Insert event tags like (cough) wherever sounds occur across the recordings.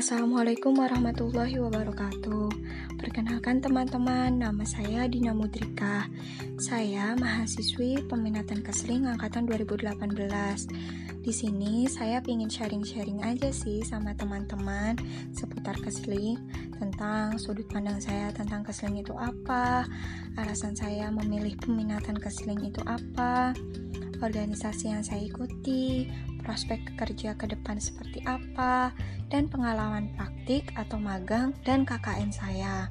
Assalamualaikum warahmatullahi wabarakatuh. Perkenalkan teman-teman, nama saya Dina Mudrika. Saya mahasiswi peminatan Kesling angkatan 2018. Di sini saya ingin sharing-sharing aja sih sama teman-teman seputar Kesling tentang sudut pandang saya tentang Kesling itu apa, alasan saya memilih peminatan Kesling itu apa, organisasi yang saya ikuti, prospek kerja ke depan seperti apa, dan pengalaman praktik atau magang dan KKN saya.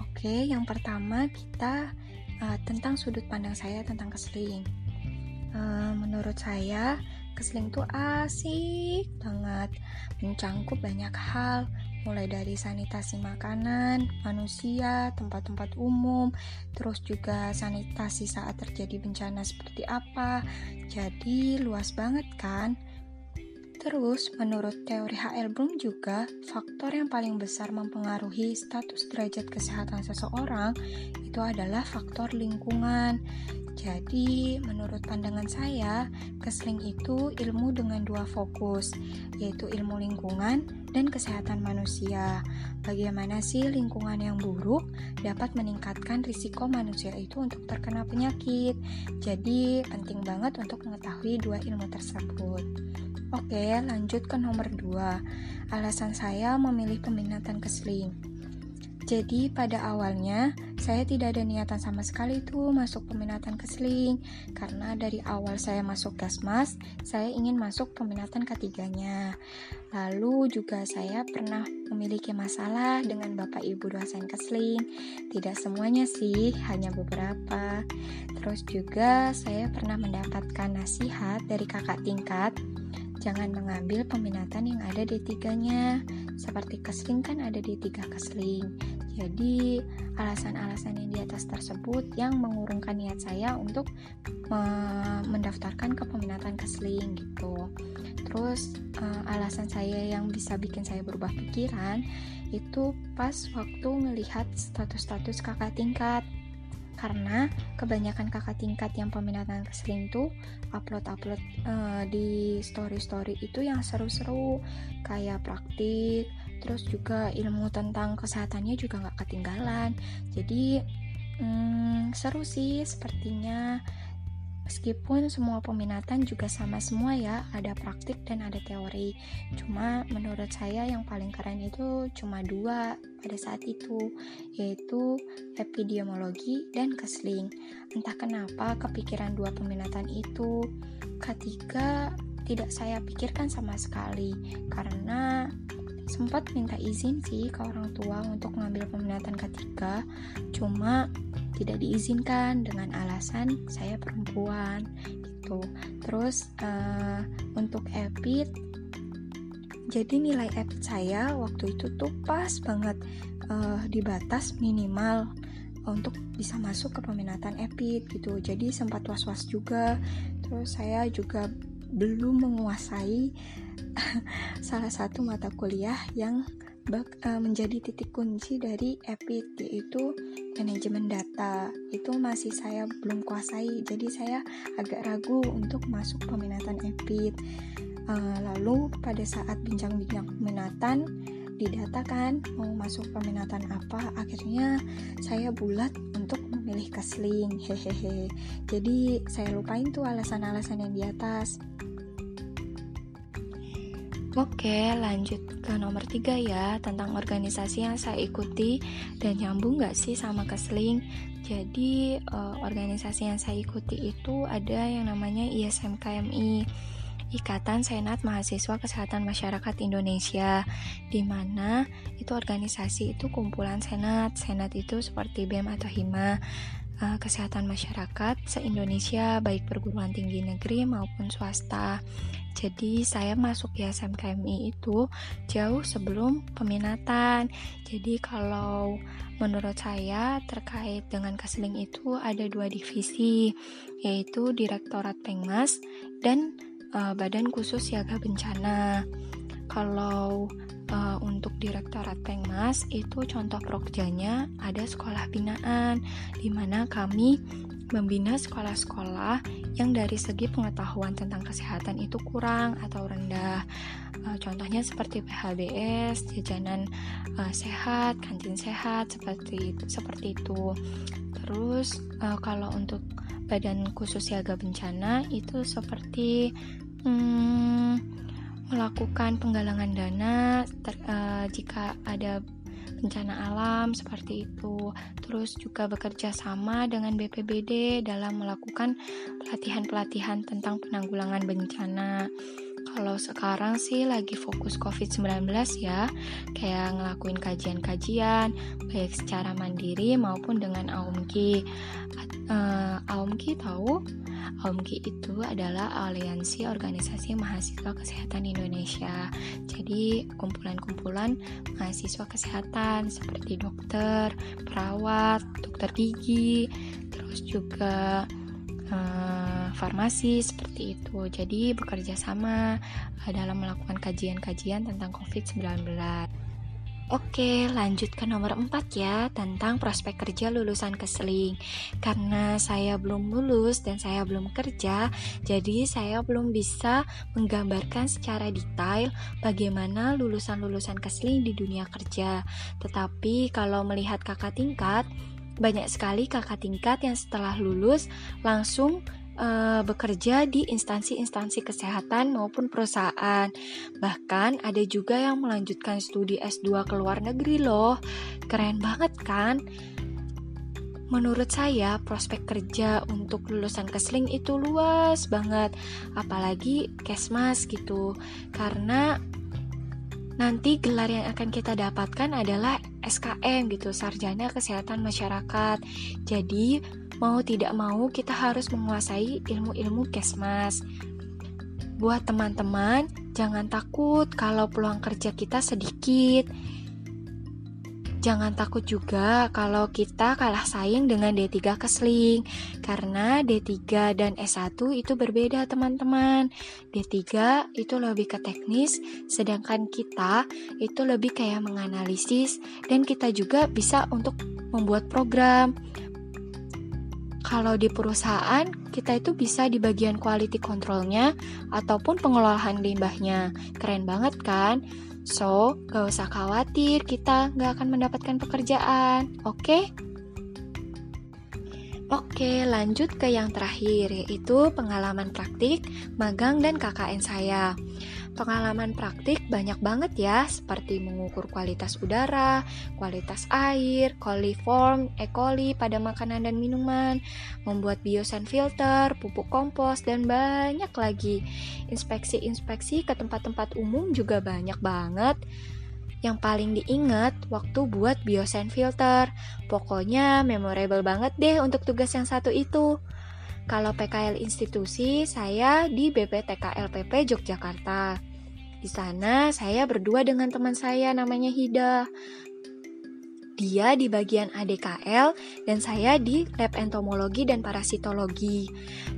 Oke, yang pertama kita uh, tentang sudut pandang saya tentang keseling. Uh, menurut saya, keseling itu asik banget, mencangkup banyak hal, mulai dari sanitasi makanan, manusia, tempat-tempat umum, terus juga sanitasi saat terjadi bencana seperti apa. Jadi luas banget kan? Terus, menurut teori HL Bloom juga, faktor yang paling besar mempengaruhi status derajat kesehatan seseorang itu adalah faktor lingkungan. Jadi, menurut pandangan saya, kesling itu ilmu dengan dua fokus, yaitu ilmu lingkungan dan kesehatan manusia. Bagaimana sih lingkungan yang buruk dapat meningkatkan risiko manusia itu untuk terkena penyakit? Jadi, penting banget untuk mengetahui dua ilmu tersebut. Oke, lanjut ke nomor 2. Alasan saya memilih peminatan kesling. Jadi pada awalnya saya tidak ada niatan sama sekali tuh masuk peminatan kesling karena dari awal saya masuk gasmas saya ingin masuk peminatan ketiganya. Lalu juga saya pernah memiliki masalah dengan bapak ibu dosen kesling. Tidak semuanya sih, hanya beberapa. Terus juga saya pernah mendapatkan nasihat dari kakak tingkat Jangan mengambil peminatan yang ada di tiganya. Seperti kesling kan ada di tiga kesling. Jadi, alasan-alasan yang di atas tersebut yang mengurungkan niat saya untuk mendaftarkan ke peminatan kesling gitu. Terus, uh, alasan saya yang bisa bikin saya berubah pikiran itu pas waktu melihat status-status kakak tingkat karena kebanyakan kakak tingkat yang peminatan kesling tuh upload-upload uh, di story-story itu yang seru-seru kayak praktik terus juga ilmu tentang kesehatannya juga nggak ketinggalan. Jadi hmm, seru sih sepertinya Meskipun semua peminatan juga sama semua ya, ada praktik dan ada teori. Cuma menurut saya yang paling keren itu cuma dua pada saat itu, yaitu epidemiologi dan kesling. Entah kenapa kepikiran dua peminatan itu ketika tidak saya pikirkan sama sekali, karena sempat minta izin sih ke orang tua untuk mengambil peminatan ketiga, cuma tidak diizinkan dengan alasan saya perempuan gitu. Terus uh, untuk EPIT jadi nilai EPIT saya waktu itu tuh pas banget uh, di batas minimal untuk bisa masuk ke peminatan EPIT gitu. Jadi sempat was-was juga. Terus saya juga belum menguasai (laughs) salah satu mata kuliah yang bak, uh, menjadi titik kunci dari EPIT yaitu manajemen data. Itu masih saya belum kuasai jadi saya agak ragu untuk masuk peminatan EPIT uh, lalu pada saat bincang-bincang peminatan didatakan mau masuk peminatan apa akhirnya saya bulat untuk memilih kasling hehehe. Jadi saya lupain tuh alasan-alasan yang di atas Oke, lanjut ke nomor tiga ya Tentang organisasi yang saya ikuti Dan nyambung gak sih sama kesling Jadi uh, organisasi yang saya ikuti itu Ada yang namanya ISMKMI Ikatan Senat Mahasiswa Kesehatan Masyarakat Indonesia di mana itu organisasi itu kumpulan senat senat itu seperti BEM atau HIMA uh, kesehatan masyarakat se-Indonesia baik perguruan tinggi negeri maupun swasta. Jadi saya masuk di SMKMI itu jauh sebelum peminatan. Jadi kalau menurut saya terkait dengan keseling itu ada dua divisi yaitu Direktorat Pengmas dan uh, Badan Khusus Siaga Bencana. Kalau uh, untuk Direktorat Pengmas itu contoh prokjanya ada sekolah binaan di mana kami membina sekolah-sekolah yang dari segi pengetahuan tentang kesehatan itu kurang atau rendah. uh, contohnya seperti PHBS jajanan uh, sehat kantin sehat seperti seperti itu terus uh, kalau untuk badan khusus siaga bencana itu seperti hmm, melakukan penggalangan dana ter, uh, jika ada bencana alam seperti itu. Terus juga bekerja sama dengan BPBD dalam melakukan pelatihan-pelatihan tentang penanggulangan bencana. Kalau sekarang sih lagi fokus COVID-19 ya, kayak ngelakuin kajian-kajian baik secara mandiri maupun dengan AUMKI. Uh, AUMKI tahu? AUMKI itu adalah Aliansi Organisasi Mahasiswa Kesehatan Indonesia. Jadi, kumpulan-kumpulan mahasiswa kesehatan seperti dokter, perawat, dokter gigi, terus juga uh, farmasi seperti itu. Jadi bekerja sama uh, dalam melakukan kajian-kajian tentang COVID-19. Oke, lanjut ke nomor 4 ya, tentang prospek kerja lulusan keseling. Karena saya belum lulus dan saya belum kerja, jadi saya belum bisa menggambarkan secara detail bagaimana lulusan-lulusan keseling di dunia kerja. Tetapi kalau melihat kakak tingkat, banyak sekali kakak tingkat yang setelah lulus langsung uh, bekerja di instansi-instansi kesehatan maupun perusahaan. Bahkan ada juga yang melanjutkan studi S2 ke luar negeri loh. Keren banget kan? Menurut saya, prospek kerja untuk lulusan kesling itu luas banget, apalagi kesmas gitu. Karena nanti gelar yang akan kita dapatkan adalah SKM gitu, Sarjana Kesehatan Masyarakat. Jadi, mau tidak mau kita harus menguasai ilmu-ilmu kesmas. Buat teman-teman, jangan takut kalau peluang kerja kita sedikit Jangan takut juga kalau kita kalah saing dengan D3 Kesling, karena D3 dan S1 itu berbeda teman-teman. D3 itu lebih ke teknis, sedangkan kita itu lebih kayak menganalisis, dan kita juga bisa untuk membuat program. Kalau di perusahaan, kita itu bisa di bagian quality controlnya ataupun pengelolaan limbahnya. Keren banget kan? So, gak usah khawatir kita gak akan mendapatkan pekerjaan, oke? Okay? Oke, lanjut ke yang terakhir, yaitu pengalaman praktik, magang, dan KKN saya. Pengalaman praktik banyak banget ya, seperti mengukur kualitas udara, kualitas air, coliform, E. coli pada makanan dan minuman, membuat biosan filter, pupuk kompos, dan banyak lagi. Inspeksi-inspeksi ke tempat-tempat umum juga banyak banget. Yang paling diingat waktu buat biosan filter. Pokoknya memorable banget deh untuk tugas yang satu itu. Kalau PKL institusi, saya di BPTKLPP Yogyakarta. Di sana saya berdua dengan teman saya namanya Hida. Dia di bagian ADKL dan saya di lab entomologi dan parasitologi.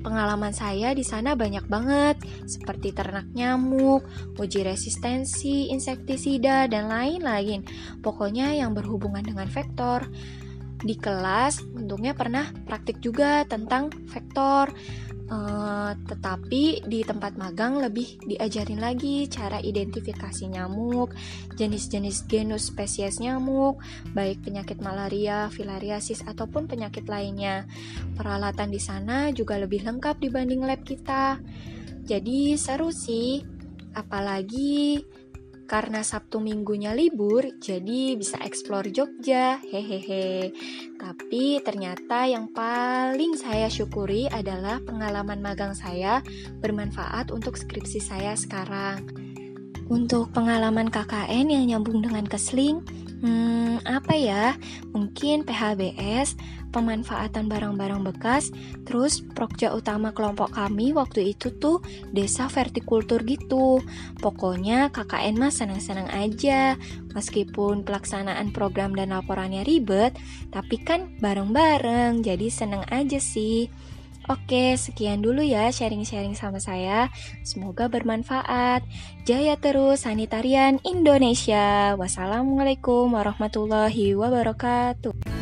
Pengalaman saya di sana banyak banget, seperti ternak nyamuk, uji resistensi, insektisida, dan lain-lain. Pokoknya yang berhubungan dengan vektor di kelas untungnya pernah praktik juga tentang vektor. Uh, tetapi di tempat magang lebih diajarin lagi cara identifikasi nyamuk jenis-jenis genus spesies nyamuk baik penyakit malaria filariasis ataupun penyakit lainnya. Peralatan di sana juga lebih lengkap dibanding lab kita. Jadi seru sih apalagi karena Sabtu minggunya libur, jadi bisa explore Jogja, hehehe. Tapi ternyata yang paling saya syukuri adalah pengalaman magang saya bermanfaat untuk skripsi saya sekarang. Untuk pengalaman KKN yang nyambung dengan kesling, Hmm, apa ya? Mungkin PHBS, pemanfaatan barang-barang bekas, terus prokja utama kelompok kami waktu itu tuh desa vertikultur gitu. Pokoknya KKN mah senang-senang aja. Meskipun pelaksanaan program dan laporannya ribet, tapi kan bareng-bareng, jadi seneng aja sih. Oke, sekian dulu ya sharing-sharing sama saya. Semoga bermanfaat. Jaya terus sanitarian Indonesia. Wassalamualaikum warahmatullahi wabarakatuh.